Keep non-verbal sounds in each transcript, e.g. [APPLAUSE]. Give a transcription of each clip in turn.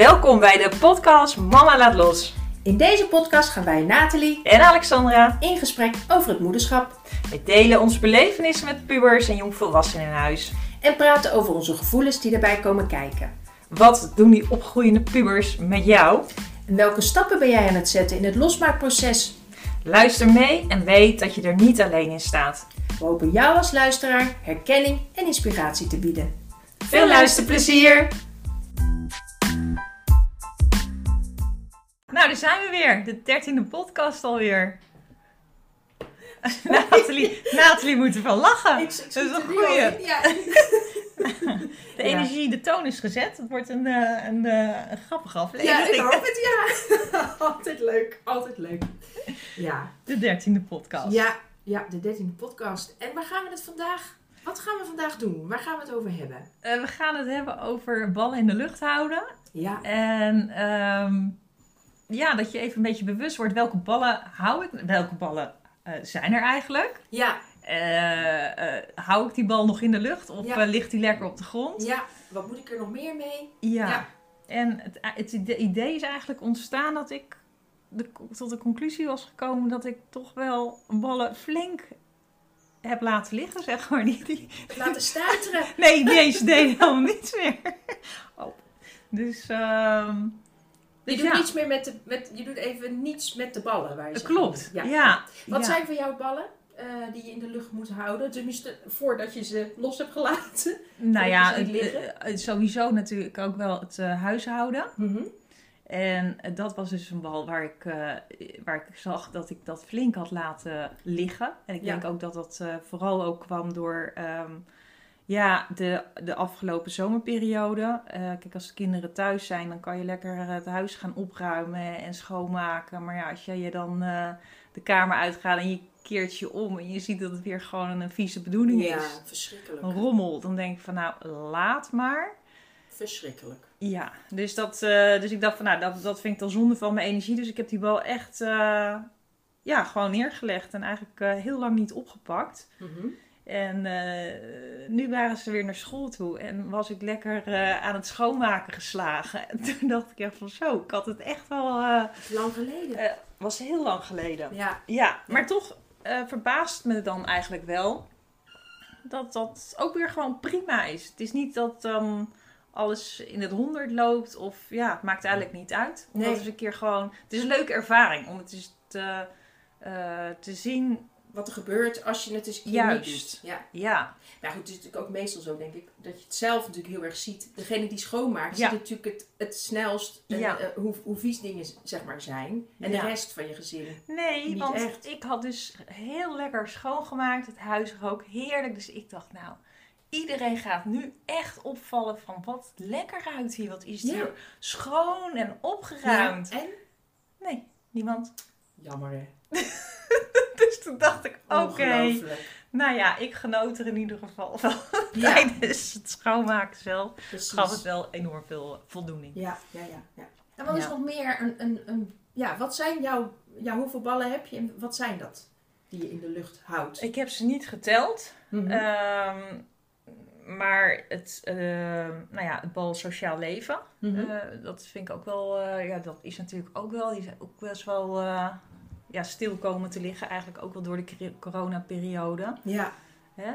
Welkom bij de podcast Mama Laat Los. In deze podcast gaan wij, Nathalie, En Alexandra, in gesprek over het moederschap we delen onze belevenissen met pubers en jongvolwassenen in huis. en praten over onze gevoelens die daarbij komen kijken. Wat doen die opgroeiende pubers met jou? En welke stappen ben jij aan het zetten in het losmaakproces? Luister mee en weet dat je er niet alleen in staat. We hopen jou als luisteraar herkenning en inspiratie te bieden. Veel luisterplezier! Nou, daar zijn we weer. De dertiende podcast alweer. Nathalie, Nathalie moet ervan lachen. dat is een goeie. Ja. [LAUGHS] De energie, de toon is gezet. Het wordt een, eh, een, eh, een grappige ja, aflevering. ik hoop het, ja. [LAUGHS] altijd leuk, altijd leuk. Ja. De dertiende podcast. Ja, ja, de dertiende podcast. En waar gaan we het vandaag, wat gaan we vandaag doen? Waar gaan we het over hebben? Eh, we gaan het hebben over ballen in de lucht houden. Ja, En ehm, ja, dat je even een beetje bewust wordt welke ballen hou ik. Welke ballen eh, zijn er eigenlijk? ja, Eh, eh, hou ik die bal nog in de lucht of Ja. ligt die lekker op de grond? ja. Wat moet ik er nog meer mee? Ja. Ja. En het, het ide- idee is eigenlijk ontstaan dat ik de, tot de conclusie was gekomen dat ik toch wel ballen flink heb laten liggen, zeg maar. Die, die, Laten stuiteren. [LAUGHS] nee, deze deed helemaal niets meer. [LAUGHS] Oh. Dus, Je doet ja, niets meer met de, met, je doet even niets met de ballen waar je dat klopt. Ja. Wat zijn voor jou ballen eh, die je in de lucht moet houden? Tenminste, voordat je ze los hebt gelaten. Nou ja, het, eh, sowieso natuurlijk ook wel het eh, huishouden. Mhm. En dat was dus een bal waar ik, waar ik zag dat ik dat flink had laten liggen. En ik Ja. denk ook dat dat vooral ook kwam door ehm, ja, de, de afgelopen zomerperiode. Eh, kijk, als de kinderen thuis zijn, dan kan je lekker het huis gaan opruimen en schoonmaken. Maar ja, als je je dan eh, de kamer uitgaat en je keert je om en je ziet dat het weer gewoon een vieze bedoeling Ja, is. verschrikkelijk. Een rommel. Dan denk ik van nou, laat maar. Verschrikkelijk. Ja, dus, dat, eh, dus ik dacht van nou, dat, dat vind ik dan zonde van mijn energie. Dus ik heb die bal echt eh, ja, gewoon neergelegd en eigenlijk eh, heel lang niet opgepakt. Mhm. En eh, nu waren ze weer naar school toe en was ik lekker eh, aan het schoonmaken geslagen. [LAUGHS] En toen dacht ik echt van zo, ik had het echt wel, eh Lang geleden. was heel lang geleden. ja. Ja, maar toch verbaast me dan eigenlijk wel dat dat ook weer gewoon prima is. Het is niet dat dan alles in het honderd loopt of ja, het maakt eigenlijk niet uit. Omdat Nee. het eens een keer gewoon, het is een leuke ervaring om het eens te, te zien. Wat er gebeurt als je het een keer Juist. doet. Ja. Ja, Nou goed, het is natuurlijk ook meestal zo, denk ik, dat je het zelf natuurlijk heel erg ziet. Degene die schoonmaakt, Ja. ziet natuurlijk het, het snelst eh, Ja. eh, hoe, hoe vies dingen zeg maar zijn. En Ja. de rest van je gezin. nee, Niet want echt. ik had dus heel lekker schoongemaakt. Het huis rook heerlijk. Dus ik dacht nou, iedereen gaat nu echt opvallen van wat lekker ruikt hier. Wat is hier schoon en opgeruimd. En? Nee, niemand. Jammer hè. [LAUGHS] [LAUGHS] Dus toen dacht ik, oké. Nou ja, ik genoot er in ieder geval van. [LAUGHS] Ja. Tijdens het schoonmaken zelf Precies. gaf het wel enorm veel voldoening. Ja, ja, ja. ja. En wat is nog meer een, een, een... Ja, wat zijn jouw... Ja, hoeveel ballen heb je en wat zijn dat? Die je in de lucht houdt. Ik heb ze niet geteld. Mhm. ehm, maar het, ehm, nou ja, het bal sociaal leven, Mhm. eh, dat vind ik ook wel, eh, ja, dat is natuurlijk ook wel, die zijn ook best wel eh, ja, stil komen te liggen. Eigenlijk ook wel door de coronaperiode. ja.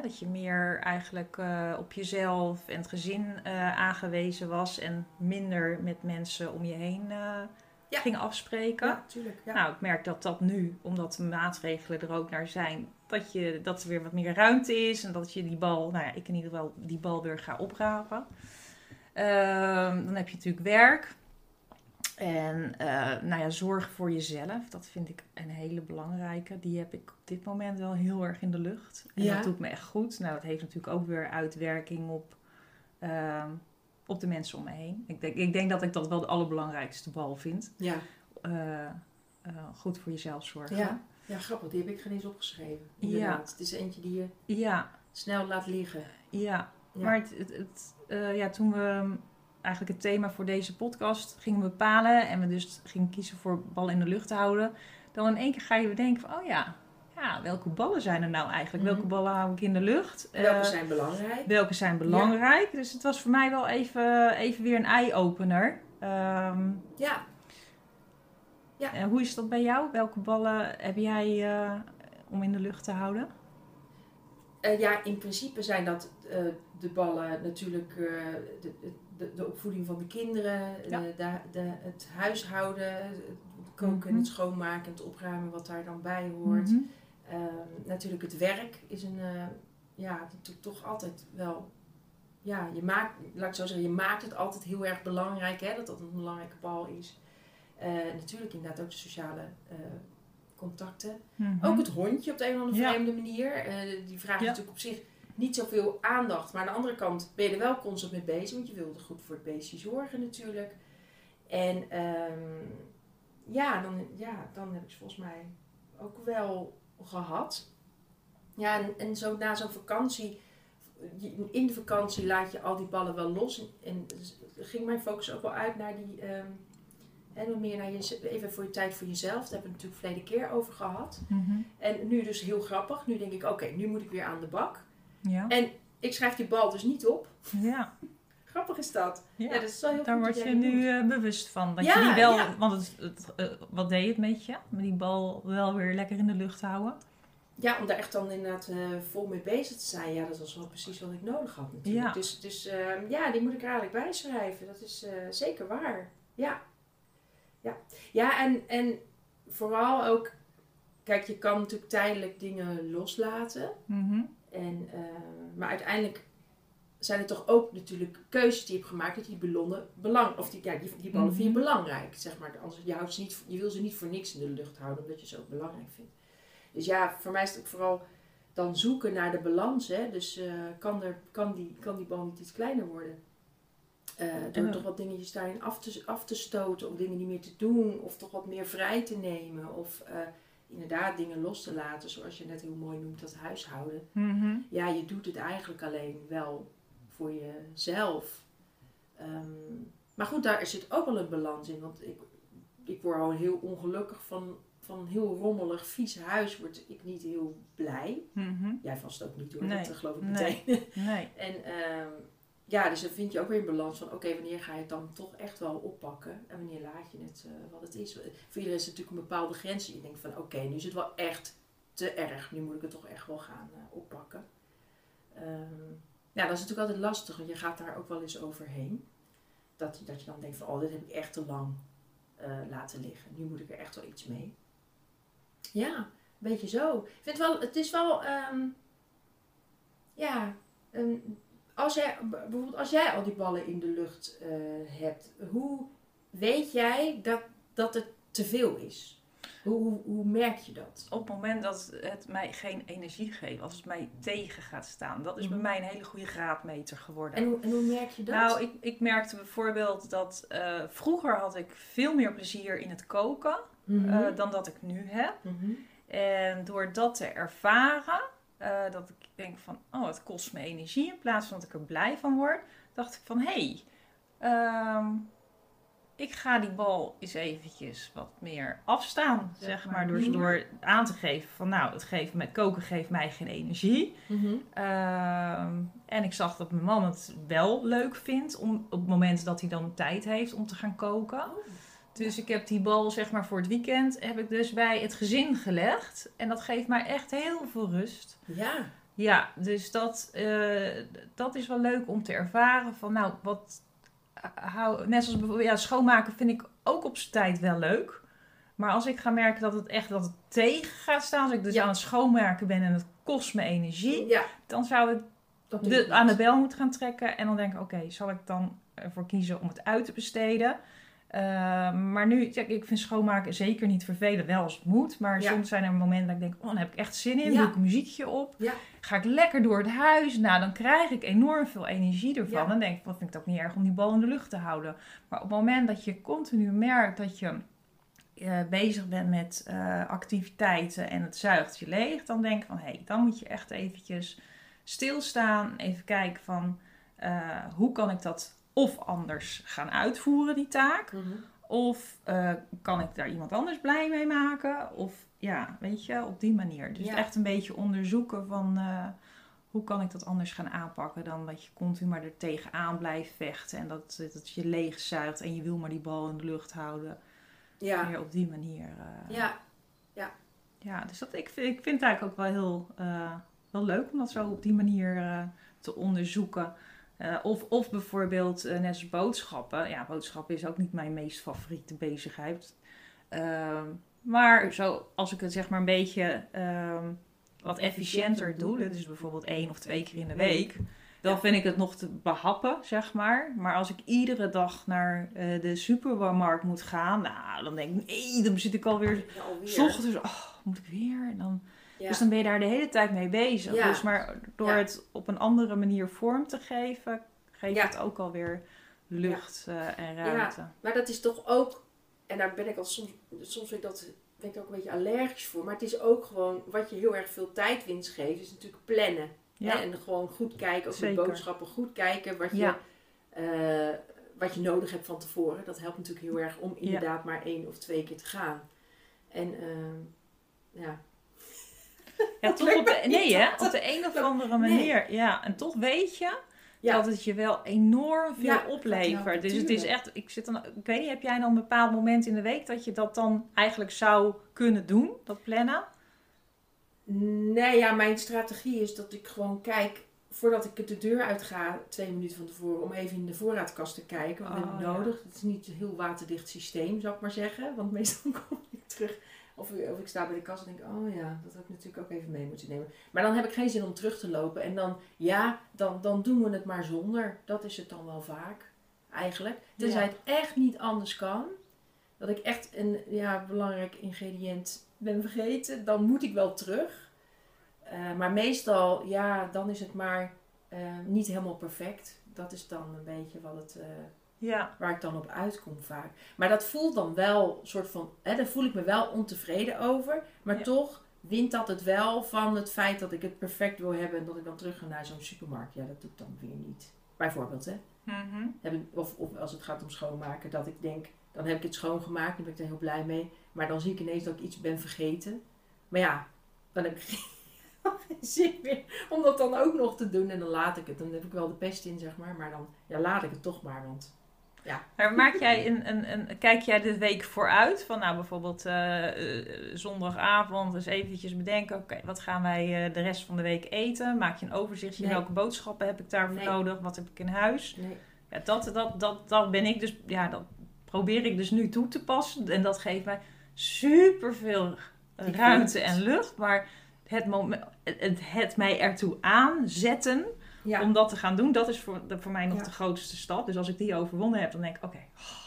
Dat je meer eigenlijk eh, op jezelf en het gezin eh, aangewezen was en minder met mensen om je heen eh, Ja. ging afspreken. ja, tuurlijk. Ja. Nou, ik merk dat dat nu, omdat de maatregelen er ook naar zijn, dat, je, dat er weer wat meer ruimte is en dat je die bal, nou ja, ik in ieder geval die bal weer ga oprapen. Ehm, dan heb je natuurlijk werk. En eh, nou ja, zorg voor jezelf, dat vind ik een hele belangrijke. Die heb ik op dit moment wel heel erg in de lucht. En Ja. dat doet me echt goed. Nou, dat heeft natuurlijk ook weer uitwerking op, ehm, op de mensen om me heen. Ik denk, ik denk dat ik dat wel de allerbelangrijkste bal vind. ja. Eh, eh, goed voor jezelf zorgen. Ja. Ja, grappig. Die heb ik geen eens opgeschreven. Inderdaad. Het is eentje die je ja, snel laat liggen. ja. Ja. Maar het, het, het, ja, toen we eigenlijk het thema voor deze podcast gingen bepalen en we dus gingen kiezen voor bal in de lucht te houden, dan in één keer ga je bedenken van, oh ja, ja welke ballen zijn er nou eigenlijk? Mhm. Welke ballen hou ik in de lucht? Welke Eh, zijn belangrijk? welke zijn belangrijk? Dus het was voor mij wel even, even weer een eye-opener. Ehm, Ja, en hoe is dat bij jou? Welke ballen heb jij eh, om in de lucht te houden? Eh, ja, in principe zijn dat de ballen natuurlijk de, de, de opvoeding van de kinderen, Ja. de, het huishouden, het koken en Mhm. het schoonmaken en het opruimen wat daar dan bij hoort. Mhm. Ehm, natuurlijk het werk is een, eh, ja, natuurlijk toch altijd wel, ja, je maakt, laat ik zo zeggen, je maakt het altijd heel erg belangrijk, hè, dat dat een belangrijke bal is. Eh, natuurlijk inderdaad ook de sociale eh, contacten. Mhm. Ook het hondje op de een of andere Ja. vreemde manier. Die vraagt Ja. natuurlijk op zich niet zoveel aandacht. Maar aan de andere kant ben je er wel constant mee bezig. Want je wilde goed voor het beestje zorgen natuurlijk. En ehm, ja, dan, ja, dan heb ik ze volgens mij ook wel gehad. Ja, en, en zo na zo'n vakantie... In de vakantie laat je al die ballen wel los. En, en dus ging mijn focus ook wel uit naar die... en wat meer naar je, even voor je tijd voor jezelf. Daar hebben we natuurlijk verleden keer over gehad. Mhm. En nu dus heel grappig. Nu denk ik, oké, nu moet ik weer aan de bak. Ja. En ik schrijf die bal dus niet op. Ja. [LAUGHS] Grappig is dat. ja. Ja, dat is wel heel Daar word je nu eh, bewust van. Dat Ja, je die wel, ja. want het, het, eh, wat deed het met je? Met die bal wel weer lekker in de lucht houden? Ja, om daar echt dan inderdaad eh, vol mee bezig te zijn. Ja, dat was wel precies wat ik nodig had natuurlijk. Ja. Dus, dus ehm, ja, die moet ik er eigenlijk bijschrijven. Dat is zeker waar. Ja. Ja, ja en, en vooral ook... Kijk, je kan natuurlijk tijdelijk dingen loslaten. Mhm. En, eh, maar uiteindelijk zijn het toch ook natuurlijk keuzes die je hebt gemaakt dat die ballonnen belang, of die, ja, die, die ballen vind je Mhm. belangrijk, zeg maar. Anders, je, houdt ze niet, je wil ze niet voor niks in de lucht houden, omdat je ze ook belangrijk vindt. Dus ja, voor mij is het ook vooral dan zoeken naar de balans. Hè? Dus eh, kan, er, kan, die, kan die bal niet iets kleiner worden? Eh, door toch wat dingetjes daarin af te, af te stoten, of dingen niet meer te doen, of toch wat meer vrij te nemen, of inderdaad dingen los te laten, zoals je net heel mooi noemt, dat huishouden Mhm. ja, je doet het eigenlijk alleen wel voor jezelf. Ehm, maar goed, daar zit ook wel een balans in. Want ik, ik word al heel ongelukkig van, van een heel rommelig, vies huis. Word ik niet heel blij. Mhm. Jij vast ook niet hoor, Nee. dat geloof ik Nee. meteen. [LAUGHS] Nee. en ehm, ja, dus dan vind je ook weer een balans van... Oké, wanneer ga je het dan toch echt wel oppakken? En wanneer laat je het eh, wat het is? Voor iedereen is het natuurlijk een bepaalde grens. Je denkt van, oké, nu is het wel echt te erg. Nu moet ik het toch echt wel gaan eh, oppakken. Ehm, ja, dat is natuurlijk altijd lastig, want je gaat daar ook wel eens overheen. Dat, je- dat je dan denkt van, oh, dit heb ik echt te lang eh, laten liggen. Nu moet ik er echt wel iets mee. Ja, een beetje zo. Ik vind wel, het is wel, ehm, ja, ehm, als jij, bijvoorbeeld als jij al die ballen in de lucht eh, hebt, hoe weet jij dat, dat het te veel is? Hoe, hoe, hoe merk je dat? Op het moment dat het mij geen energie geeft, als het mij tegen gaat staan, dat is bij Mhm. mij een hele goede graadmeter geworden. En hoe, en hoe merk je dat? Nou, ik, ik merkte bijvoorbeeld dat eh, vroeger had ik veel meer plezier in het koken Mhm. eh, dan dat ik nu heb. Mhm. En door dat te ervaren, eh, dat ik denk van, oh, het kost me energie in plaats van dat ik er blij van word, dacht ik van, hé, hey, ehm, ik ga die bal eens eventjes wat meer afstaan, Zeg zeg maar. maar. Door, door aan te geven van, nou, het geeft me, koken geeft mij geen energie. Mhm. Ehm, en ik zag dat mijn man het wel leuk vindt om, op het moment dat hij dan tijd heeft om te gaan koken. Oh. Dus ik heb die bal zeg maar voor het weekend heb ik dus bij het gezin gelegd. En dat geeft mij echt heel veel rust. Ja. Ja, dus dat, eh, dat is wel leuk om te ervaren. Van nou, wat hou, net zoals bijvoorbeeld ja, schoonmaken vind ik ook op zijn tijd wel leuk. Maar als ik ga merken dat het echt dat het tegen gaat staan, als ik dus Ja. aan het schoonmaken ben en het kost me energie, Ja. dan zou ik de, aan de bel moeten gaan trekken. En dan denk ik, oké, zal ik dan ervoor kiezen om het uit te besteden? Eh, maar nu, ja, ik vind schoonmaken zeker niet vervelend. Wel als het moet. Maar Ja. soms zijn er momenten dat ik denk, oh, dan heb ik echt zin in. Ja. Doe ik een muziekje op. Ga ik lekker door het huis. Nou, dan krijg ik enorm veel energie ervan. Dan denk ik, wat vind ik het ook niet erg om die bal in de lucht te houden. Maar op het moment dat je continu merkt dat je eh, bezig bent met eh, activiteiten en het zuigt je leeg, dan denk ik van hé, hey, dan moet je echt eventjes stilstaan, even kijken van eh, hoe kan ik dat of anders gaan uitvoeren, die taak, Mhm. of eh, kan ik daar iemand anders blij mee maken, of ja, weet je, op die manier. Dus Ja. echt een beetje onderzoeken van eh, hoe kan ik dat anders gaan aanpakken dan dat je continu maar er tegenaan blijft vechten en dat, dat je leegzuigt en je wil maar die bal in de lucht houden. Ja, Meer op die manier. eh, ja, ja, dus dat, ik, vind, ik vind het eigenlijk ook wel heel eh, wel leuk om dat zo op die manier eh, te onderzoeken. Eh, of, of bijvoorbeeld eh, net als boodschappen. Ja, boodschappen is ook niet mijn meest favoriete bezigheid. Ehm, maar zo, als ik het zeg maar een beetje ehm, wat efficiënter doe, is bijvoorbeeld één of twee keer in de week, dan vind ik het nog te behappen, zeg maar. Maar als ik iedere dag naar eh, de supermarkt moet gaan, nou, dan denk ik, nee, dan zit ik alweer ja alweer. S ochtends, oh, moet ik weer? En dan, Ja. Dus dan ben je daar de hele tijd mee bezig. Ja. Dus maar door het op een andere manier vorm te geven, geeft Ja. het ook alweer lucht eh, en ruimte. Maar dat is toch ook, en daar ben ik al soms, soms vind ik dat, ben ik ook een beetje allergisch voor. Maar het is ook gewoon, wat je heel erg veel tijdwinst geeft, is natuurlijk plannen. Ja. Hè? En gewoon goed kijken, ook Zeker. met boodschappen, goed kijken wat je, Ja. eh, wat je nodig hebt van tevoren. Dat helpt natuurlijk heel erg om inderdaad maar één of twee keer te gaan. En ehm, ja, Ja, toch op de, nee, hè? op de een of andere Nee. manier. Ja, en toch weet je Ja. dat het je wel enorm veel Ja, oplevert. Dus het is echt, ik zit dan, ik weet niet, heb jij dan een bepaald moment in de week dat je dat dan eigenlijk zou kunnen doen, dat plannen? Nee, ja, mijn strategie is dat ik gewoon kijk, voordat ik de deur uit ga, twee minuten van tevoren, om even in de voorraadkast te kijken. Wat heb Oh, ik ja. nodig? Het is niet een heel waterdicht systeem, zou ik maar zeggen. Want meestal [LAUGHS] kom ik terug, of, of ik sta bij de kast en denk, oh ja, dat had ik natuurlijk ook even mee moeten nemen. Maar dan heb ik geen zin om terug te lopen. En dan, ja, dan, dan doen we het maar zonder. Dat is het dan wel vaak, eigenlijk. Tenzij Ja. het echt niet anders kan. Dat ik echt een ja, belangrijk ingrediënt ben vergeten, dan moet ik wel terug. Eh, maar meestal, ja, dan is het maar eh, niet helemaal perfect. Dat is dan een beetje wat het, eh, Ja, waar ik dan op uitkom vaak. Maar dat voelt dan wel een soort van, hè, daar voel ik me wel ontevreden over. Maar Ja. toch wint dat het wel van het feit dat ik het perfect wil hebben en dat ik dan terug ga naar zo'n supermarkt. Ja, dat doe ik dan weer niet. Bijvoorbeeld, hè. Mhm. Of, of als het gaat om schoonmaken, dat ik denk, dan heb ik het schoongemaakt, dan ben ik er heel blij mee. Maar dan zie ik ineens dat ik iets ben vergeten. Maar ja, dan heb ik geen, geen [LAUGHS] zin meer om dat dan ook nog te doen. En dan laat ik het. Dan heb ik wel de pest in, zeg maar. Maar dan ja, laat ik het toch maar. Want Maar maak jij een, een, een, kijk jij de week vooruit? Van nou bijvoorbeeld eh, eh, zondagavond eens eventjes bedenken. Oké, wat gaan wij eh, de rest van de week eten? Maak je een overzichtje. Nee. Welke boodschappen heb ik daarvoor Nee. nodig? Wat heb ik in huis? nee. Ja, dat, dat, dat, dat ben ik dus, ja, dat probeer ik dus nu toe te passen. En dat geeft mij super veel vind ruimte en lucht. Maar het, moment, het, het mij ertoe aanzetten Ja, om dat te gaan doen, dat is voor, voor mij nog Ja. de grootste stap. Dus als ik die overwonnen heb, dan denk ik, oké, oh,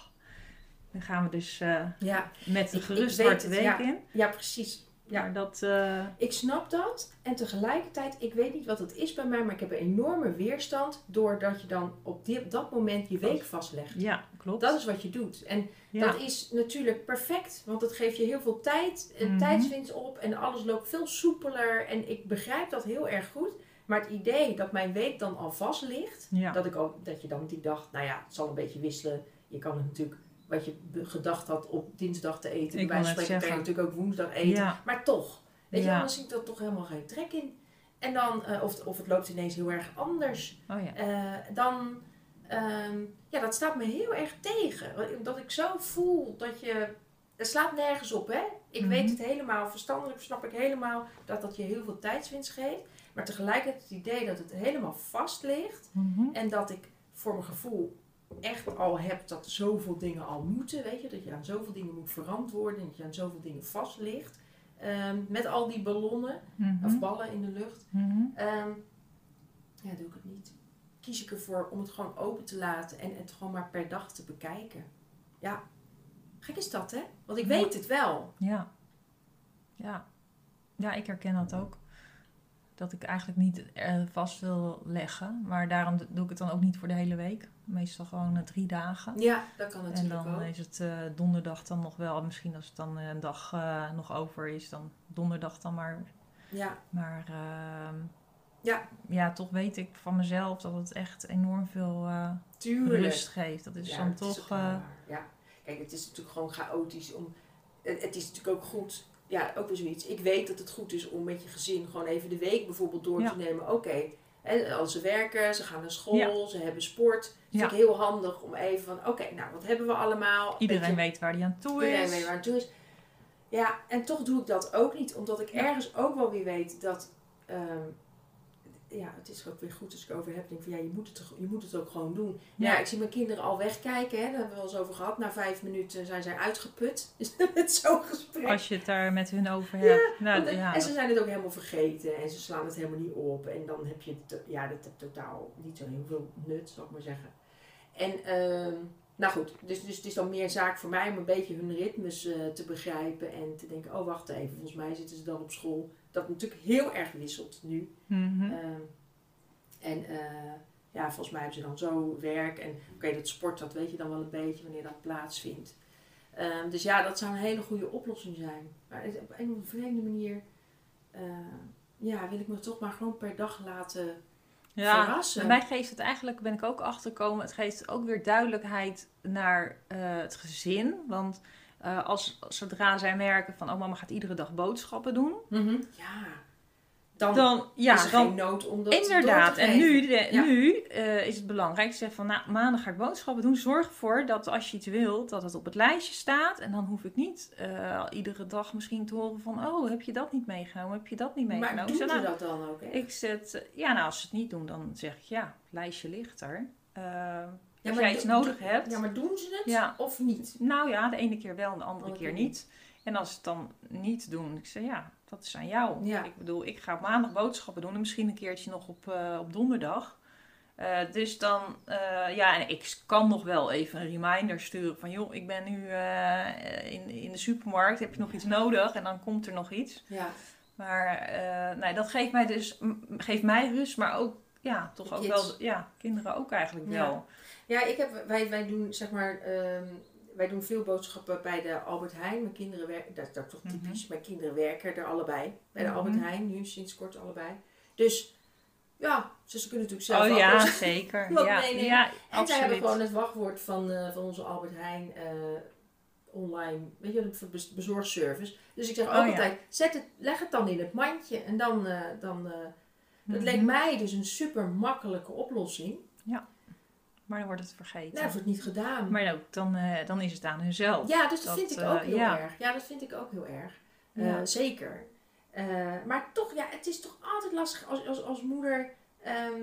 dan gaan we dus eh, ja, met ik gerust hart de week ja. in. ja, precies. Ja. Maar dat, eh, Ik snap dat. En tegelijkertijd, ik weet niet wat het is bij mij, maar ik heb een enorme weerstand. Doordat je dan op, die, op dat moment je week vastlegt. ja, klopt. Dat is wat je doet. En ja. Dat is natuurlijk perfect, want het geeft je heel veel tijd, eh, Mhm. tijdswinst op en alles loopt veel soepeler. En ik begrijp dat heel erg goed. Maar het idee dat mijn week dan al vast ligt, ja. dat, ik ook, dat je dan die dag, nou ja, het zal een beetje wisselen. Je kan het natuurlijk, wat je gedacht had op dinsdag te eten, bij wijze spreken kan je natuurlijk ook woensdag eten. Ja. Maar toch, weet je, anders zie ik er toch helemaal geen trek in. En dan, eh, of, of het loopt ineens heel erg anders. Oh ja. Eh, dan, ehm, ja, dat staat me heel erg tegen. Dat ik zo voel dat je, het slaat nergens op, hè. Ik Mhm. weet het helemaal, verstandelijk snap ik helemaal dat dat je heel veel tijdswinst geeft. Maar tegelijkertijd het idee dat het helemaal vast ligt Mhm. en dat ik voor mijn gevoel echt al heb dat zoveel dingen al moeten, weet je. Dat je aan zoveel dingen moet verantwoorden, dat je aan zoveel dingen vast ligt. Ehm, met al die ballonnen, Mhm. of ballen in de lucht. Mhm. Ehm, ja, doe ik het niet. Kies ik ervoor om het gewoon open te laten en het gewoon maar per dag te bekijken. Ja, gek is dat, hè? Want ik weet het wel. Ja. Ja. Ja, ik herken dat ook. Dat ik eigenlijk niet eh, vast wil leggen. Maar daarom doe ik het dan ook niet voor de hele week. Meestal gewoon eh, drie dagen. Ja, dat kan En natuurlijk dan ook. is het eh, donderdag dan nog wel. Misschien als het dan een dag nog over is, dan donderdag dan maar. Ja, Maar ehm, Ja. ja, toch weet ik van mezelf dat het echt enorm veel rust geeft. Dat is ja, dan is toch. waar. Ja, kijk, het is natuurlijk gewoon chaotisch om... Het is natuurlijk ook goed... Ja, ook weer zoiets. Ik weet dat het goed is om met je gezin gewoon even de week bijvoorbeeld door Ja. te nemen. Oké, als ze werken, ze gaan naar school, ze hebben sport. Het is Ja. heel handig om even van, oké, nou wat hebben we allemaal? Iedereen Weet waar die aan toe Iedereen is. weet waar het toe is. Ja, en toch doe ik dat ook niet. Omdat ik ergens ook wel weer weet dat... ehm, ja, het is ook weer goed als ik over heb. Denk van, ja, je moet het, je moet het ook gewoon doen. Ja. Ja. ik zie mijn kinderen al wegkijken. Hè. Daar hebben we wel eens over gehad. Na vijf minuten zijn zij uitgeput. [LAUGHS] Dus met zo'n gesprek. Als je het daar met hun over hebt. nou, Want- ja, en ze zijn het ook helemaal vergeten. En ze slaan het helemaal niet op. En dan heb je... het- ja, dat heeft totaal niet zo heel veel nut, zal ik maar zeggen. En... ehm, nou goed, dus, dus het is dan meer een zaak voor mij om een beetje hun ritmes eh, te begrijpen en te denken, oh wacht even, volgens mij zitten ze dan op school. Dat natuurlijk heel erg wisselt nu. Mhm. Ehm, en eh, ja, volgens mij hebben ze dan zo werk. En oké, dat sport, dat weet je dan wel een beetje wanneer dat plaatsvindt. Ehm, dus ja, dat zou een hele goede oplossing zijn. Maar op een vreemde manier eh, ja, wil ik me toch maar gewoon per dag laten Ja, verrassen. bij mij geeft het eigenlijk, ben ik ook achtergekomen, het geeft ook weer duidelijkheid naar eh, het gezin. Want eh, als, zodra zij merken van, oh mama gaat iedere dag boodschappen doen, Ja, dan, dan, ja, is er dan geen nood om dat Inderdaad, te en nu, de- Ja. nu eh, is het belangrijk. Zeg van, nou, maandag ga ik boodschappen doen. Zorg ervoor dat als je iets wilt, dat het op het lijstje staat. En dan hoef ik niet eh, iedere dag misschien te horen van, oh, heb je dat niet meegenomen? Heb je dat niet meegenomen? Maar doen ze nou, dat dan ook? Ik zet, eh, ja, nou, als ze het niet doen, dan zeg ik, ja, lijstje ligt er. Ja, als jij iets nodig hebt. Ja, maar doen ze het Ja. of niet? Nou ja, de ene keer wel en de andere Andere keer keer niet. En als ze het dan niet doen, ik zeg ja, dat is aan jou. Ja. Ik bedoel, ik ga op maandag boodschappen doen en misschien een keertje nog op, eh, op donderdag. Eh, dus dan, eh, ja, en ik kan nog wel even een reminder sturen van, joh, ik ben nu in, in de supermarkt, heb je nog iets nodig? En dan komt er nog iets. Ja. Maar nee, dat geeft mij dus, geeft mij rust, maar ook, ja, toch ook wel, ja, kinderen ook eigenlijk Ja. wel. Ja, ik heb, wij, wij doen zeg maar, ehm, wij doen veel boodschappen bij de Albert Heijn. Mijn kinderen werken, dat is dat toch typisch, mijn kinderen werken er allebei. Bij de Mhm. Albert Heijn, nu sinds kort allebei. Dus ja, ze kunnen natuurlijk zelf Oh ja, zeker. [LAUGHS] Ja, meenemen. ja, En zij hebben gewoon het wachtwoord van, eh, van onze Albert Heijn eh, online, weet je, voor bez- bezorgservice. Dus ik zeg ook Oh ja. altijd, zet het, leg het dan in het mandje en dan, eh, dan eh, dat Mhm. leek mij dus een super makkelijke oplossing. Maar dan wordt het vergeten. Nou, dat wordt niet gedaan. Maar ook, dan, eh, dan is het aan hunzelf. Ja, dus dat, Dat, vind ik eh, ook heel ja. erg. Ja, dat vind ik ook heel erg. Eh, Ja. Zeker. Maar toch, ja, het is toch altijd lastig als, als, als moeder. ehm,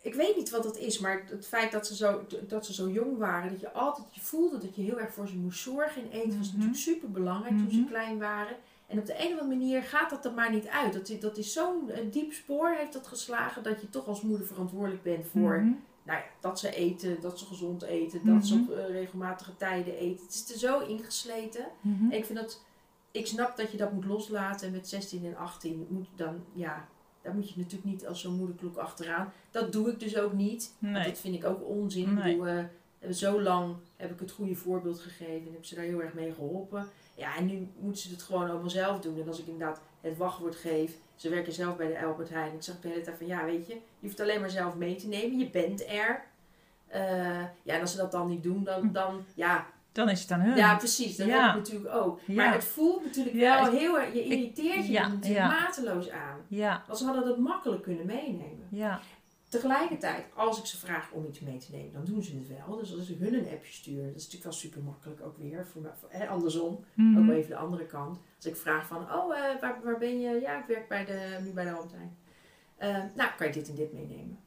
ik weet niet wat dat is, maar het feit dat ze, zo, dat ze zo jong waren, dat je altijd je voelde dat je heel erg voor ze moest zorgen. En eten was Mhm. natuurlijk super belangrijk toen ze Mhm. klein waren. En op de een of andere manier gaat dat er maar niet uit. Dat, is- dat is zo'n diep spoor heeft dat geslagen dat je toch als moeder verantwoordelijk bent voor Mhm. Nou ja, dat ze eten, dat ze gezond eten, dat ze Mhm. op eh, regelmatige tijden eten. Het is er zo ingesleten. Mhm. En ik vind dat, ik snap dat je dat moet loslaten. En met 16 en 18 moet dan, ja, daar moet je natuurlijk niet als zo'n moederklok achteraan. Dat doe ik dus ook niet. Want dat vind ik ook onzin. Nee. Ik bedoel, eh, hebben zo lang heb ik het goede voorbeeld gegeven en heb ze daar heel erg mee geholpen. Ja, en nu moeten ze het gewoon allemaal zelf doen. En als ik inderdaad het wachtwoord geef, ze werken zelf bij de Albert Heijn. Ik zeg de hele tijd van, ja, weet je, je hoeft alleen maar zelf mee te nemen. Je bent er. Eh, ja, en als ze dat dan niet doen, dan, dan ja, Dan is het aan hun. ja, precies. Dat Ja. heb ik natuurlijk ook. Ja. Maar het voelt natuurlijk Ja, wel heel erg, je irriteert je natuurlijk mateloos aan. Ja, Want ze hadden dat makkelijk kunnen meenemen. ja. Tegelijkertijd, als ik ze vraag om iets mee te nemen, dan doen ze het wel. Dus als ik hun een appje stuur, dat is natuurlijk wel super makkelijk ook weer. Voor, mij- voor- hè, andersom, Mhm. ook wel even de andere kant. Als ik vraag van, oh, eh, waar, waar ben je? Ja, ik werk bij de, nu bij de Albert Heijn. Eh, nou, kan je dit en dit meenemen?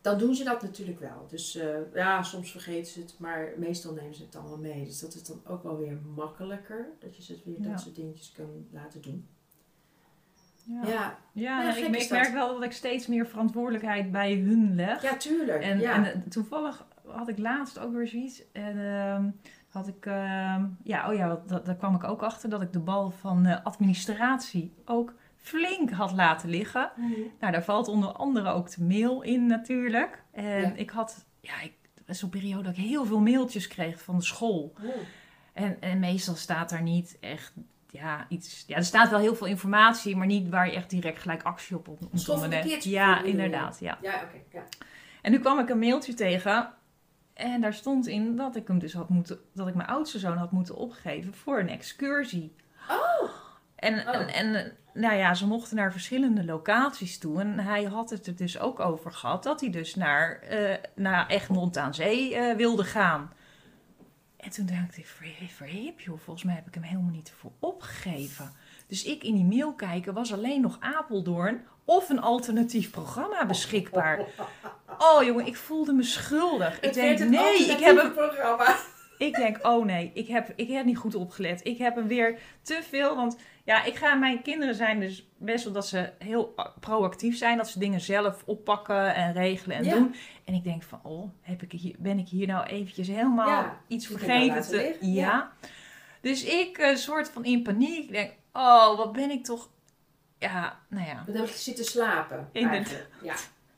Dan doen ze dat natuurlijk wel. Dus eh, ja, soms vergeten ze het, maar meestal nemen ze het dan wel mee. Dus dat is dan ook wel weer makkelijker, dat je ze weer Ja. dat soort dingetjes kan laten doen. Ja, Ja, ik, merk wel dat ik steeds meer verantwoordelijkheid bij hun leg. ja tuurlijk. En, ja. en eh, toevallig had ik laatst ook weer zoiets. En ehm, had ik, ehm, ja, oh ja, wat- dat, daar kwam ik ook achter dat ik de bal van eh, administratie ook flink had laten liggen. Mhm. Nou, daar valt onder andere ook de mail in natuurlijk. En Ja. ik had, ja, ik, zo'n periode dat ik heel veel mailtjes kreeg van de school. En, en meestal staat daar niet echt, ja, iets... Ja, er staat wel heel veel informatie, maar niet waar je echt direct gelijk actie op kids Ja, inderdaad, ja. Ja, oké. ja. En nu kwam ik een mailtje tegen. En daar stond in dat ik hem dus had moeten, dat ik mijn oudste zoon had moeten opgeven voor een excursie. Oh! En, Oh. en, en nou ja, ze mochten naar verschillende locaties toe. En hij had het er dus ook over gehad dat hij dus naar, eh, naar Egmond aan Zee eh, wilde gaan. En toen dacht ik, ver- verhip joh, volgens mij heb ik hem helemaal niet ervoor opgegeven. Dus ik in die mail kijken was alleen nog Apeldoorn of een alternatief programma beschikbaar. Oh jongen, ik voelde me schuldig. Ik denk, een nee, ik heb programma. ik denk, oh nee, ik heb, ik heb niet goed opgelet. Ik heb hem weer te veel. Want ja, ik ga, mijn kinderen zijn dus best wel dat ze heel proactief zijn. Dat ze dingen zelf oppakken en regelen en Ja. doen. En ik denk van, oh, heb ik hier, ben ik hier nou eventjes helemaal Ja, iets vergeten te... ja. ja. Dus ik een soort van in paniek. Ik denk, oh, wat ben ik toch... Ja, nou ja. Dan heb ik zitten slapen. Inderdaad. Ja.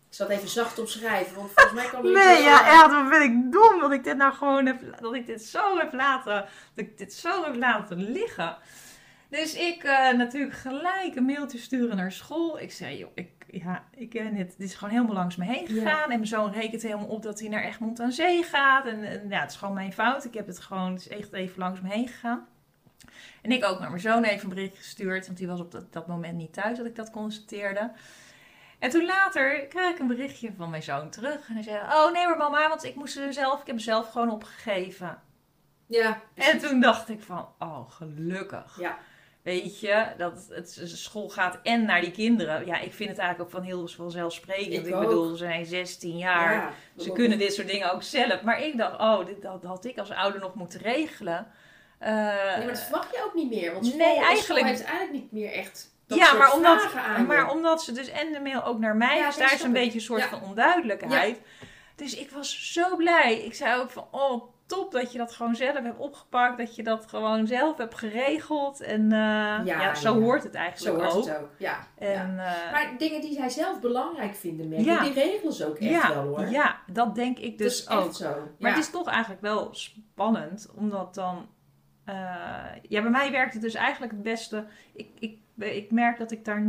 Ik zal het even zacht opschrijven, want volgens mij kan iets Nee, ja, echt, wat ben ik dom dat ik dit nou gewoon heb, dat ik dit zo heb laten, dat ik dit zo heb laten liggen. Dus ik eh, natuurlijk gelijk een mailtje sturen naar school. Ik zei, joh, ik, ja, ik ken het. Dit is gewoon helemaal langs me heen Ja. gegaan. En mijn zoon rekent helemaal op dat hij naar Egmond aan Zee gaat. En, en ja, het is gewoon mijn fout. Ik heb het gewoon, het is echt even langs me heen gegaan. En ik ook naar mijn zoon even een bericht gestuurd. Want die was op dat, dat moment niet thuis dat ik dat constateerde. En toen later kreeg ik een berichtje van mijn zoon terug. En hij zei, oh nee maar mama, want ik moest er zelf, ik heb hem zelf gewoon opgegeven. Ja, En toen dacht ik van, oh gelukkig. Ja. Weet je, dat het school gaat en naar die kinderen. Ja, ik vind het eigenlijk ook van heel vanzelfsprekend. Ik Ik, bedoel, ze zijn 16 jaar. Ja, Ze kunnen dit soort dingen ook zelf. Maar ik dacht, oh, dit, dat had ik als ouder nog moeten regelen. Eh, Nee, maar dat verwacht je ook niet meer. Want school, Nee, eigenlijk- heeft eigenlijk niet meer echt dat ja, maar omdat, maar omdat ze dus en de mail ook naar mij, Ja, dus daar is een beetje een soort Ja. van onduidelijkheid. Dus ik was zo blij. Ik zei ook van, oh top dat je dat gewoon zelf hebt opgepakt, dat je dat gewoon zelf hebt geregeld. En eh, ja, zo ja. hoort het Zo eigenlijk hoort ook. het ook. Ja. En, eh, Maar dingen die zij zelf belangrijk vinden, merk die regelen ze ook echt wel hoor. ja, dat denk ik dat dus echt ook. zo. Maar het is toch eigenlijk wel spannend, omdat dan. eh, ja, bij mij werkt het dus eigenlijk het beste. Ik, ik, ik merk dat ik daar,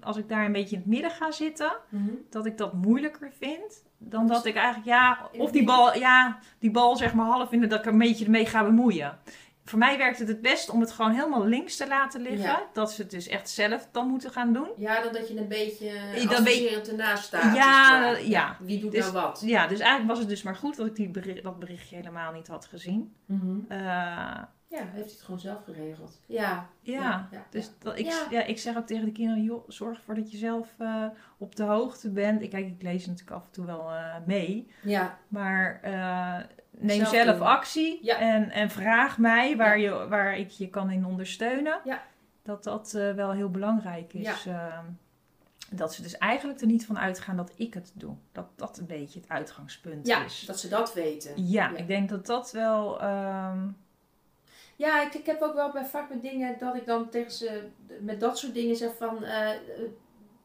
als ik daar een beetje in het midden ga zitten, Mhm. dat ik dat moeilijker vind. Dan Dus dat ik eigenlijk, ja, of die bal, ja, die bal zeg maar half in, dat ik er een beetje ermee ga bemoeien. Voor mij werkt het het best om het gewoon helemaal links te laten liggen. Ja. Dat ze het dus echt zelf dan moeten gaan doen. Ja, dan dat je een beetje Dan adviserend ernaast staat. Ja, ja. Wie doet Dus- nou wat? Ja, dus eigenlijk was het dus maar goed dat ik die bericht, dat berichtje helemaal niet had gezien. Mhm. Eh, Ja, heeft hij het gewoon zelf geregeld. Ja. ja, ja, dus. Dat, ik, Ja. ik zeg ook tegen de kinderen, joh, zorg ervoor dat je zelf eh, op de hoogte bent. Ik, kijk, ik lees natuurlijk af en toe wel eh, mee. Ja, Maar neem Zelf actie Ja. en, en vraag mij waar, je, waar ik je kan in ondersteunen. Ja. Dat dat eh, wel heel belangrijk is. eh, dat ze dus eigenlijk er niet van uitgaan dat ik het doe. Dat dat een beetje het uitgangspunt ja is. dat ze dat weten. Ja, Ja. ik denk dat dat wel... ehm, Ja, ik, ik heb ook wel bij vaak met dingen dat ik dan tegen ze met dat soort dingen zeg van eh, eh,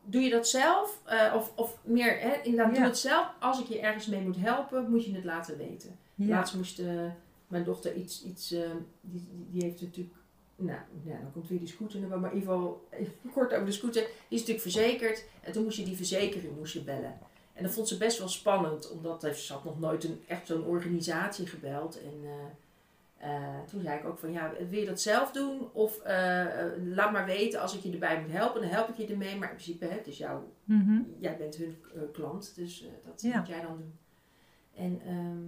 doe je dat zelf? Of, of meer, hè, inderdaad, doe Ja. het zelf. Als ik je ergens mee moet helpen, moet je het laten weten. Ja. Laatst moest eh, mijn dochter iets, iets eh, die, die, heeft natuurlijk, nou, ja, dan komt weer die scooter, maar in ieder geval even kort over de scooter. Die is natuurlijk verzekerd en toen moest je die verzekering moest je bellen. En dat vond ze best wel spannend, omdat ze had nog nooit een, echt zo'n organisatie gebeld. En eh, toen zei ik ook van, ja, wil je dat zelf doen? Of laat maar weten als ik je erbij moet helpen, dan help ik je ermee. Maar in principe, hè, het is jouw Mhm. jij bent hun klant, dus dat Ja. moet jij dan doen. En ehm,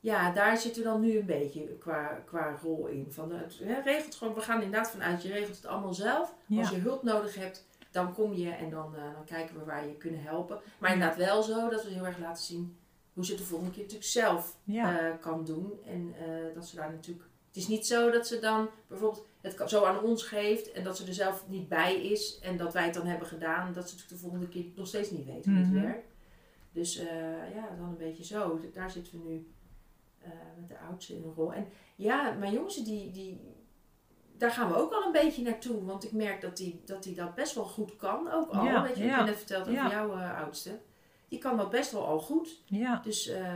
ja, daar zitten we dan nu een beetje qua, qua rol in. Van, eh, het, hè, regelt gewoon, we gaan inderdaad vanuit, je regelt het allemaal zelf. Ja. Als je hulp nodig hebt, dan kom je en dan, eh, dan kijken we waar je kunnen helpen. Maar inderdaad wel zo dat we heel erg laten zien hoe ze het de volgende keer natuurlijk zelf Ja. eh, kan doen. En dat ze daar natuurlijk. Het is niet zo dat ze dan bijvoorbeeld het zo aan ons geeft en dat ze er zelf niet bij is en dat wij het dan hebben gedaan, dat ze het de volgende keer nog steeds niet weet hoe Mhm. het werkt. Dus ja, dan een beetje zo. Daar zitten we nu eh, met de oudste in een rol. En ja, mijn jongste, die, die, daar gaan we ook al een beetje naartoe. Want ik merk dat hij dat, die dat best wel goed kan ook al. Ja, Weet je, ja. ik net verteld over Ja. jouw eh, oudste. Die kan dat best wel al goed. ja. Dus eh,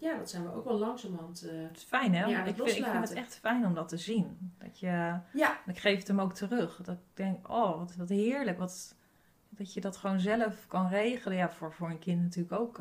ja, dat zijn we ook wel langzamerhand. eh Het is fijn, hè? Ja, ik, vind, ik vind het echt fijn om dat te zien. Dat je, ja, ik geef het hem ook terug. Dat ik denk, oh, wat, wat heerlijk. Wat, dat je dat gewoon zelf kan regelen. Ja, voor, voor een kind natuurlijk ook.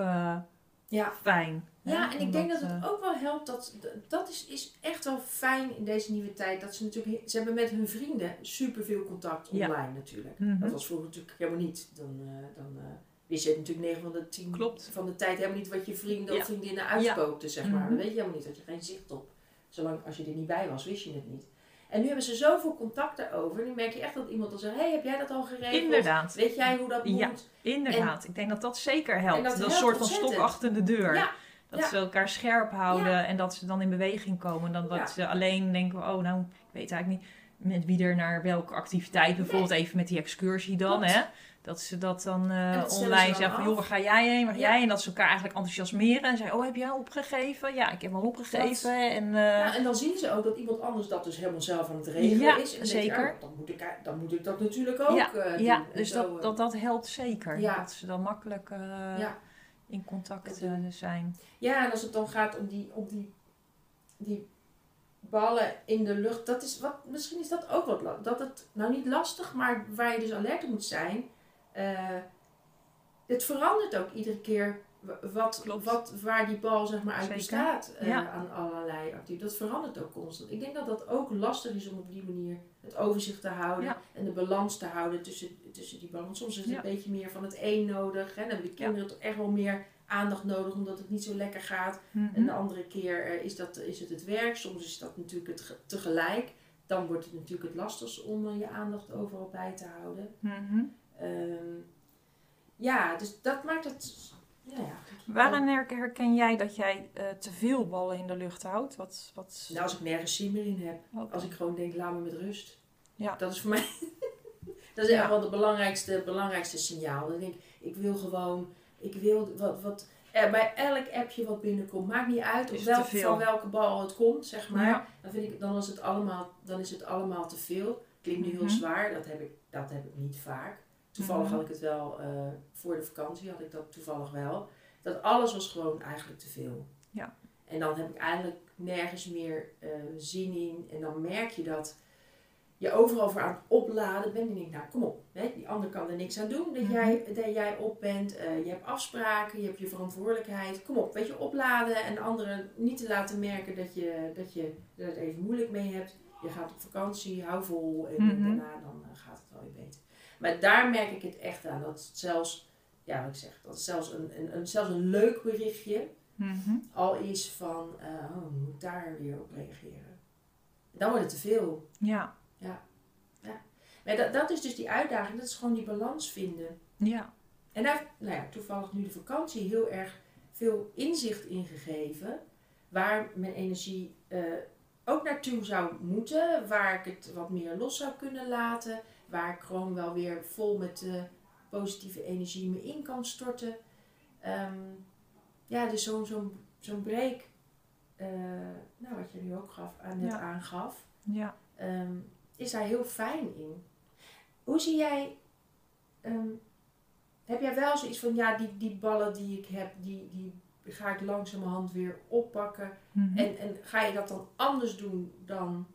Ja. fijn. Ja, en ik denk dat het eh, ook wel helpt. Dat, dat is, is echt wel fijn in deze nieuwe tijd. Dat ze natuurlijk, ze hebben met hun vrienden superveel contact Ja. online natuurlijk. mhm. Dat was vroeger natuurlijk helemaal niet. Dan, eh, dan eh, wist je natuurlijk 9 van de 10 Klopt. van de tijd helemaal niet wat je vrienden Ja. of vriendinnen uitspookten, zeg maar. Dat weet je helemaal niet. Dat je geen zicht op. Zolang als je er niet bij was, wist je het niet. En nu hebben ze zoveel contact daarover. Nu merk je echt dat iemand dan zegt: hey, heb jij dat al geregeld? Inderdaad. Weet jij hoe dat moet? Ja. Inderdaad, ik denk dat dat zeker helpt. En dat helpt soort van ontzettend. stok achter de deur. Ja, Dat ja. ze elkaar scherp houden en dat ze dan in beweging komen. Dan dat Ja. ze alleen denken, oh nou, ik weet eigenlijk niet met wie er naar welke activiteit. Bijvoorbeeld even met die excursie dan, Klopt. hè. Dat ze dat dan eh, dat online zeggen van, joh, waar ga jij heen, waar ga Ja. jij? En dat ze elkaar eigenlijk enthousiasmeren en zeggen, oh, heb jij opgegeven? Ja, ik heb al opgegeven. En, eh, Ja, en dan zien ze ook dat iemand anders dat dus helemaal zelf aan het regelen Ja, is. En denk zeker. oh, dan, moet ik, dan moet ik dat natuurlijk ook Ja, eh, doen. ja, dus zo, dat, eh, dat, dat helpt zeker. Ja. Dat ze dan makkelijk eh, ja. In contact zijn. ja, en als het dan gaat om die, om die, die ballen in de lucht, dat is wat, misschien is dat ook wat dat het nou niet lastig, maar waar je dus alert op moet zijn. eh, het verandert ook iedere keer wat, Klopt. wat, waar die bal zeg maar uit Zeker. bestaat eh, Ja. aan allerlei activiteiten. Dat verandert ook constant. Ik denk dat dat ook lastig is om op die manier het overzicht te houden Ja. en de balans te houden tussen, tussen die ballen. Want soms is het Ja. een beetje meer van het een nodig. Hè? Dan hebben de kinderen toch echt wel meer aandacht nodig omdat het niet zo lekker gaat. Mhm. En de andere keer eh, is, dat, is het het werk. Soms is dat natuurlijk het ge- tegelijk. Dan wordt het natuurlijk het lastigst om eh, je aandacht overal bij te houden. Mhm. Ehm, ja, dus dat maakt het. Her- herken jij dat jij eh, te veel ballen in de lucht houdt? Wat, wat... Nou, als ik nergens zin meer in heb. Als ik gewoon denk, laat me met rust. Ja. Dat is voor mij. [LAUGHS] dat is Ja. echt wel het belangrijkste, belangrijkste signaal. Dan denk ik, ik wil gewoon. Ik wil wat. wat er bij elk appje wat binnenkomt, maakt niet uit welk, van welke bal het komt, zeg maar. Ja. Dan, vind ik, dan, is het allemaal, dan is het allemaal te veel. Klinkt nu heel Mhm. zwaar, dat heb, ik, dat heb ik niet vaak. Toevallig Mhm. had ik het wel, eh, voor de vakantie had ik dat toevallig wel. Dat alles was gewoon eigenlijk te veel. Ja. En dan heb ik eigenlijk nergens meer eh, zin in. En dan merk je dat je overal voor aan het opladen bent. En denk ik, nou kom op, hè, die ander kan er niks aan doen dat, Mhm. jij, dat jij op bent. Eh, je hebt afspraken, je hebt je verantwoordelijkheid. Kom op, weet je, opladen en anderen niet te laten merken dat je, dat je er even moeilijk mee hebt. Je gaat op vakantie, hou vol en Mhm. daarna dan gaat het wel weer beter. Maar daar merk ik het echt aan. Dat het zelfs, ja wat ik zeg, dat het zelfs een, een, een, zelfs een leuk berichtje Mhm. al is van, eh, oh, moet daar weer op reageren. Dan wordt het te veel. Ja. Maar dat, dat is dus die uitdaging, dat is gewoon die balans vinden. Ja. En daar heeft nou ja, toevallig nu de vakantie heel erg veel inzicht in gegeven. Waar mijn energie eh, ook naartoe zou moeten. Waar ik het wat meer los zou kunnen laten. Waar ik gewoon wel weer vol met positieve energie me in kan storten. Ehm, ja, dus zo'n zo'n zo'n break. eh, nou, wat je nu ook gaf, aan, net Ja. aangaf. Ja. ehm, is daar heel fijn in. Hoe zie jij, ehm, heb jij wel zoiets van, ja, die, die ballen die ik heb, die, die ga ik langzamerhand weer oppakken. Mhm. En, en ga je dat dan anders doen dan,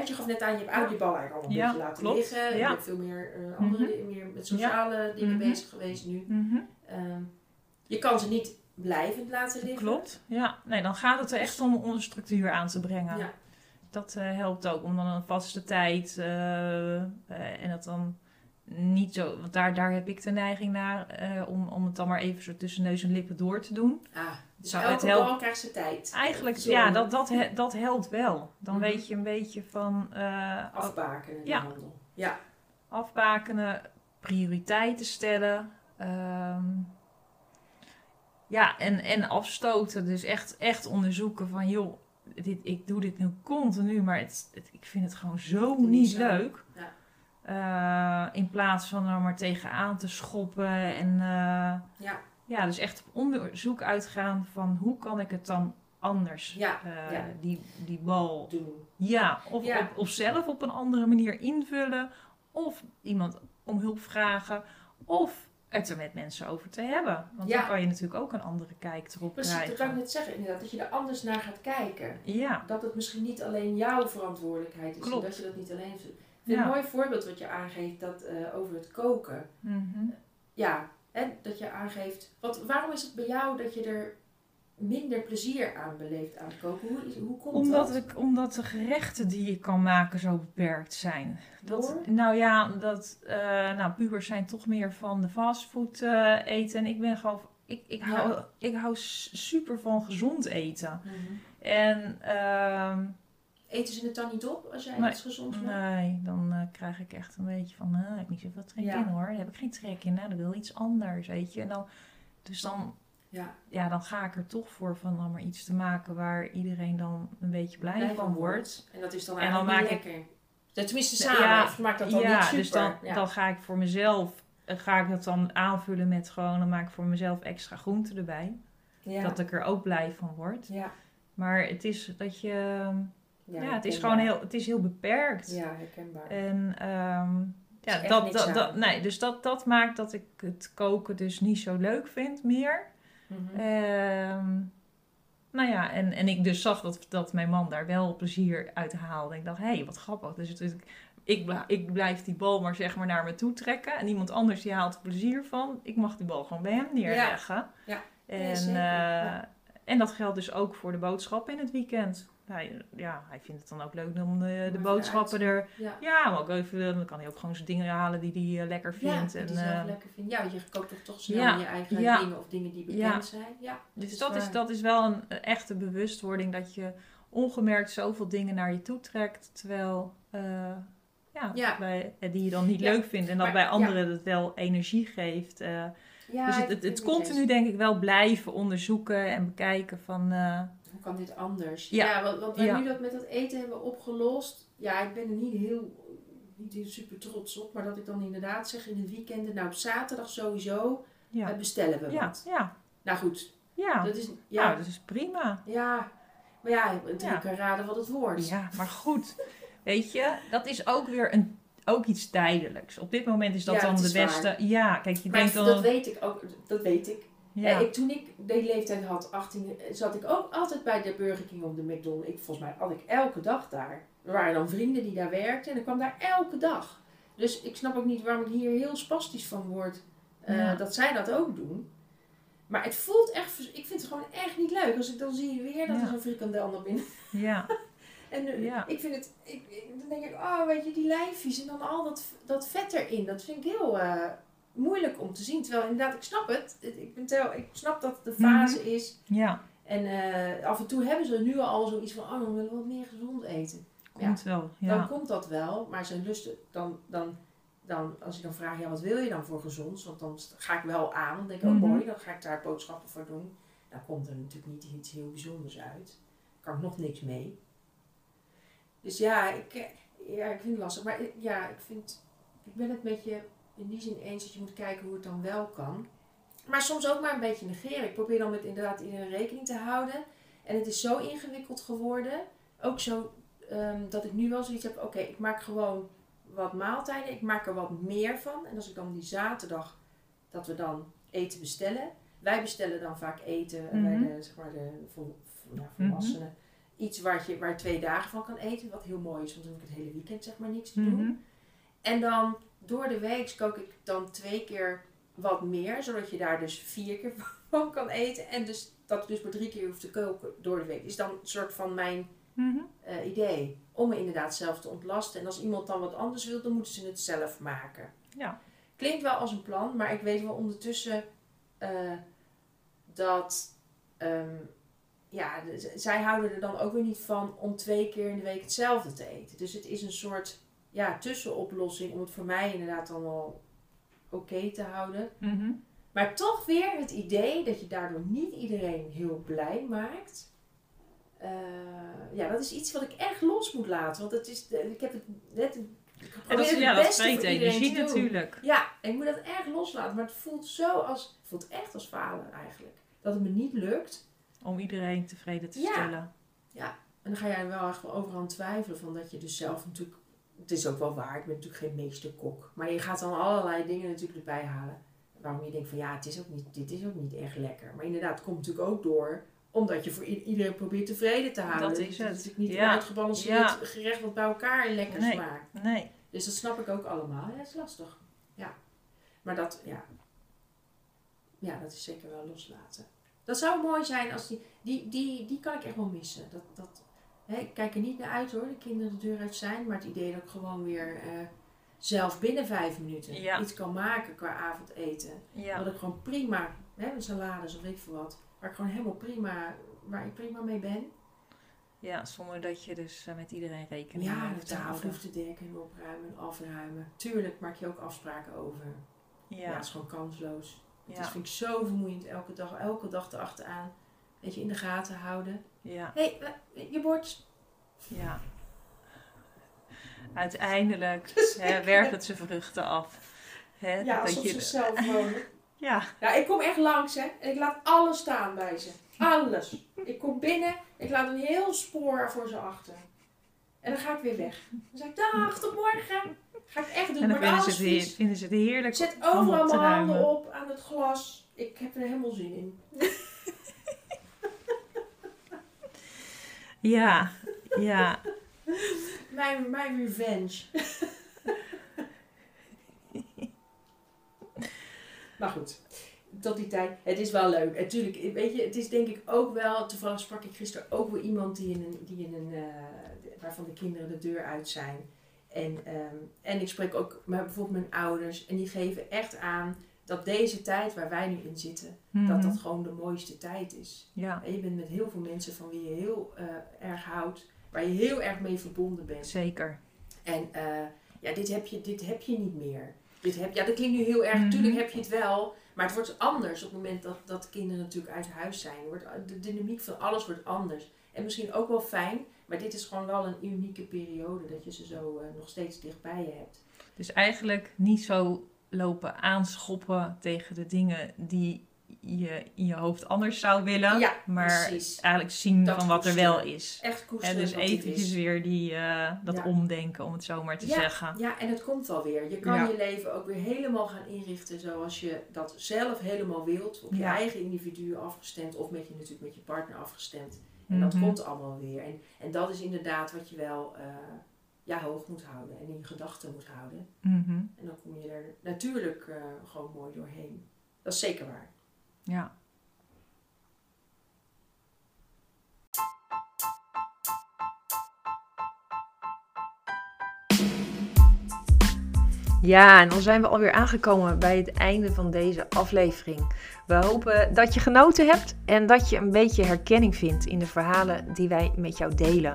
je gaf net aan, je hebt uit ballen eigenlijk al een Ja, beetje laten klopt. liggen. Je hebt veel meer, eh, andere, Mhm. meer met sociale dingen Mhm. bezig geweest nu. Mhm. Ehm, je kan ze niet blijvend laten liggen. Klopt. Ja. Nee, dan gaat het er echt om, om een structuur aan te brengen. Ja. Dat eh, helpt ook om dan een vaste tijd eh, en dat dan niet zo, want daar, daar heb ik de neiging naar om, om het dan maar even zo tussen neus en lippen door te doen. Ah, dus Zou elke het bal krijgt zijn tijd. Eigenlijk, Zo ja, dat, dat, dat helpt wel. Dan Mhm. weet je een beetje van eh, Afbakenen in Ja. de handel. Ja. afbakenen, prioriteiten stellen. ehm, ja, en, en afstoten. Dus echt, echt onderzoeken van, joh, dit, ik doe dit nu continu, maar het, het- ik vind het gewoon zo Niet niet zo. leuk. Ja. Eh, in plaats van er maar tegenaan te schoppen. En eh, Ja. Ja, dus echt op onderzoek uitgaan van hoe kan ik het dan anders, Ja, eh, ja. die, die bal doen. ja, of, Ja. Op, of zelf op een andere manier invullen. Of iemand om hulp vragen. Of het er met mensen over te hebben. Want dan kan je natuurlijk ook een andere kijk erop Precies, dat kan ik krijgen. net zeggen inderdaad. Dat je er anders naar gaat kijken. Ja, Dat het misschien niet alleen jouw verantwoordelijkheid is. Klopt. Dat je dat niet alleen... Ik vind Ja. een mooi voorbeeld wat je aangeeft dat, eh, over het koken. Mhm. Ja, hè, dat je aangeeft... Wat, waarom is het bij jou dat je er minder plezier aan beleeft aan het koken. Hoe, is- hoe komt Omdat, dat? ik, omdat de gerechten die ik kan maken zo beperkt zijn. Dat, Door? nou ja, dat, eh, nou, pubers zijn toch meer van de fastfood eh, eten. En ik ben gewoon, ik, ik, hou, ik hou super van gezond eten. Mhm. En ehm, Eten ze het dan niet op als jij Nee. iets gezonds maakt? nee, dan eh, krijg ik echt een beetje van, eh, ik heb niet zoveel trek Ja. in hoor. Daar heb ik geen trek in. Nou, dan wil iets anders, weet je. En dan, dus dan, Ja, ja, dan ga ik er toch voor van om maar iets te maken waar iedereen dan een beetje blij, blij van wordt. En dat is dan En dan eigenlijk maak lekker. Tenminste samen. Ja, maakt dat dan ja, niet super. dus dan, ja. dan ga ik voor mezelf, eh, ga ik dat dan aanvullen met gewoon, dan maak ik voor mezelf extra groenten erbij. ja. Dat ik er ook blij van word. ja. Maar het is dat je, ja, het is gewoon heel, het is heel beperkt. Ja, herkenbaar. En ehm, ja, dat, dat, dat, nee, dus dat, dat maakt dat ik het koken dus niet zo leuk vind meer. Mhm. Ehm, nou ja, en, en ik dus zag dat, dat mijn man daar wel plezier uit haalde. Ik dacht, hé, hey, wat grappig. Dus, het- ik, ik, bl- ik blijf die bal maar zeg maar naar me toe trekken. En iemand anders die haalt er plezier van. Ik mag die bal gewoon bij hem neerleggen. Ja. En, Ja, eh, en dat geldt dus ook voor de boodschappen in het weekend. Hij, ja, hij vindt het dan ook leuk om de, de boodschappen er... Ja. Ja, maar ook even, dan kan hij ook gewoon zijn dingen halen die hij eh, lekker Ja, vindt. die en, die zelf eh, lekker vindt. Ja, want je koopt toch toch snel Ja, je eigen ja. dingen of dingen die bekend Ja. zijn. Ja, Dus is dat is, dat is wel een, een echte bewustwording dat je ongemerkt zoveel dingen naar je toe trekt, terwijl eh, ja, Ja. Bij, eh, die je dan niet Ja, leuk vindt en dat maar- bij anderen het wel energie geeft. eh. ja dus het, het, het continu denk ik wel blijven onderzoeken en bekijken van eh, kan dit anders? Ja. Ja, want, want wij Ja. nu dat met dat eten hebben opgelost. Ja, ik ben er niet heel, niet heel super trots op. Maar dat ik dan inderdaad zeg in het weekend, nou op zaterdag sowieso, ja, eh, bestellen we ja, wat. ja, Nou goed, ja. dat is, ja, ja, dat is prima. ja. Maar ja, Ja. kan raden wat het wordt. Ja, maar goed, weet je, dat is ook weer een, ook iets tijdelijks. Op dit moment is dat Ja, dan de beste. Ja, kijk, je Maar denkt dan. dat weet ik ook, dat weet ik. Ja. Ik, toen ik die leeftijd had, 18, zat ik ook altijd bij de Burger King of de McDonald's. Ik, volgens mij had ik elke dag daar. Er waren dan vrienden die daar werkten en ik kwam daar elke dag. Dus ik snap ook niet waarom ik hier heel spastisch van word. eh, Ja. Dat zij dat ook doen. Maar het voelt echt, ik vind het gewoon echt niet leuk. Als ik dan zie weer dat Ja. er zo'n frikandel naar binnen. [LAUGHS] ja, En eh, Ja. ik vind het, ik, ik- dan denk ik, oh weet je, die lijfjes en dan al dat, dat vet erin. Dat vind ik heel eh, moeilijk om te zien. Terwijl inderdaad, ik snap het. Ik, ben tel, ik snap dat het de fase is. ja, En eh, af en toe hebben ze nu al zoiets van, oh dan willen we wat meer gezond eten. komt wel. Dan Ja. komt dat wel, maar ze lusten, dan, dan, dan, als ik dan vraag, ja wat wil je dan voor gezond? Want dan ga ik wel aan, dan denk ik, oh Mhm. mooi, dan ga ik daar boodschappen voor doen. Dan komt er natuurlijk niet iets heel bijzonders uit. Kan ik nog niks mee. Dus ja, ik, eh, ja, ik vind het lastig. Maar eh, ja, ik vind, ik ben het met je in die zin eens dat je moet kijken hoe het dan wel kan. Maar soms ook maar een beetje negeren. Ik probeer dan met inderdaad iedereen rekening te houden. En het is zo ingewikkeld geworden. Ook zo ehm, dat ik nu wel zoiets heb. Oké, ik maak gewoon wat maaltijden. Ik maak er wat meer van. En als ik dan die zaterdag dat we dan eten bestellen. Wij bestellen dan vaak eten bij Mhm. de, zeg maar de vol, ja, volwassenen. Iets waar je, waar twee dagen van kan eten. Wat heel mooi is, want dan heb ik het hele weekend zeg maar niks te doen. Mhm. En dan door de week kook ik dan twee keer wat meer, zodat je daar dus vier keer [LAUGHS] van kan eten. En dus dat je dus maar drie keer hoeft te koken door de week. Is dan een soort van mijn Mhm. eh, idee. Om me inderdaad zelf te ontlasten. En als iemand dan wat anders wil, dan moeten ze het zelf maken. Ja. Klinkt wel als een plan, maar ik weet wel ondertussen eh, dat. ehm, ja, zij houden er dan ook weer niet van om twee keer in de week hetzelfde te eten. Dus het is een soort ja, tussenoplossing om het voor mij inderdaad dan wel oké te houden. Mhm. Maar toch weer het idee dat je daardoor niet iedereen heel blij maakt. Eh, ja, dat is iets wat ik echt los moet laten. Want het is, ik heb het net. En dat, het ja, dat vreet energie natuurlijk. Ja, ik moet dat echt loslaten. Maar het voelt zo als. Het voelt echt als falen eigenlijk. Dat het me niet lukt. Om iedereen tevreden te Ja. stellen. En dan ga jij wel echt wel overal twijfelen. Van dat je dus zelf natuurlijk. Het is ook wel waar. Ik ben natuurlijk geen meesterkok. Maar je gaat dan allerlei dingen natuurlijk erbij halen. Waarom je denkt van ja, het is ook niet, dit is ook niet echt lekker. Maar inderdaad, het komt natuurlijk ook door. Omdat je voor iedereen probeert tevreden te houden. Dat is Het het. natuurlijk niet Ja. een uitgebalanceerd Ja. gerecht wat bij elkaar lekker Nee. smaakt. Nee. Dus dat snap ik ook allemaal. Ja, dat is lastig. Ja. Maar dat, ja. Ja, dat is zeker wel loslaten. Dat zou mooi zijn als die, die, die, die kan ik echt wel missen. Dat, dat, hè, ik kijk er niet naar uit hoor, de kinderen de deur uit zijn. Maar het idee dat ik gewoon weer eh, zelf binnen vijf minuten Ja. iets kan maken qua avondeten. Ja. Dat ik gewoon prima, hè, met salades of ik veel wat. Waar ik gewoon helemaal prima, waar ik prima mee ben. ja, zonder dat je dus eh, met iedereen rekening Ja, hoeft de te tafel houden. hoeft te dekken en opruimen en afruimen. Tuurlijk maak je ook afspraken over. Ja, Ja, het is gewoon kansloos. Het ja, is, vind ik zo vermoeiend elke dag, elke dag erachteraan. Weet je, in de gaten houden. Ja, Hé, hey, je bord. ja. Uiteindelijk [LAUGHS] hè, werkt het zijn vruchten af. Hè, Ja, dat alsof je- ze zelf [LAUGHS] wonen. Ja, Ja, ik kom echt langs hè. En ik laat alles staan bij ze. Alles. Ik kom binnen, ik laat een heel spoor voor ze achter. En dan ga ik weer weg. Dan zeg ik, dag, tot morgen. Ga ik echt doen, en dan vinden ze, heer- vinden ze het heerlijk. Ik zet overal mijn handen op aan het glas. Ik heb er helemaal zin in. Ja, ja, Mijn, mijn revenge. maar goed, tot die tijd. Het is wel leuk. Natuurlijk, weet je, het is denk ik ook wel. Toevallig sprak ik gisteren ook weer iemand die in een, die in een eh, waarvan de kinderen de deur uit zijn. En, ehm, en ik spreek ook met bijvoorbeeld mijn ouders. En die geven echt aan dat deze tijd waar wij nu in zitten, dat Mhm. dat gewoon de mooiste tijd is. ja, En je bent met heel veel mensen van wie je heel eh, erg houdt, waar je heel erg mee verbonden bent. zeker. En eh, ja, dit heb, je, dit heb je niet meer. Dit heb, ja, dat klinkt nu heel erg, Mhm. natuurlijk heb je het wel, maar het wordt anders op het moment dat, dat kinderen natuurlijk uit huis zijn. Wordt, de dynamiek van alles wordt anders. En misschien ook wel fijn, maar dit is gewoon wel een unieke periode dat je ze zo eh, nog steeds dichtbij je hebt. Dus eigenlijk niet zo lopen aanschoppen tegen de dingen die je in je hoofd anders zou willen. Ja, maar precies. eigenlijk zien Dat van wat er wel is. Echt En koesteren dus wat dit eventjes weer die, eh, dat Ja. omdenken, om het zo maar te Ja. zeggen. Ja, en het komt wel weer. Je kan je leven ook weer helemaal gaan inrichten zoals je dat zelf helemaal wilt. Op je eigen individu afgestemd of met je, natuurlijk met je partner afgestemd. En dat Mhm. komt allemaal weer. En, en dat is inderdaad wat je wel eh, ja, hoog moet houden en in je gedachten moet houden. Mhm. En dan kom je er natuurlijk eh, gewoon mooi doorheen. Dat is zeker waar. Ja. Ja, en dan zijn we alweer aangekomen bij het einde van deze aflevering. We hopen dat je genoten hebt en dat je een beetje herkenning vindt in de verhalen die wij met jou delen.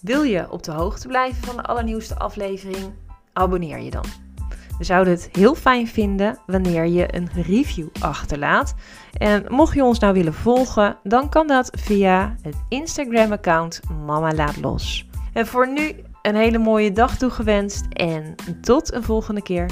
Wil je op de hoogte blijven van de allernieuwste aflevering? Abonneer je dan. We zouden het heel fijn vinden wanneer je een review achterlaat. En mocht je ons nou willen volgen, dan kan dat via het Instagram-account Mama Laat Los. En voor nu een hele mooie dag toegewenst en tot een volgende keer.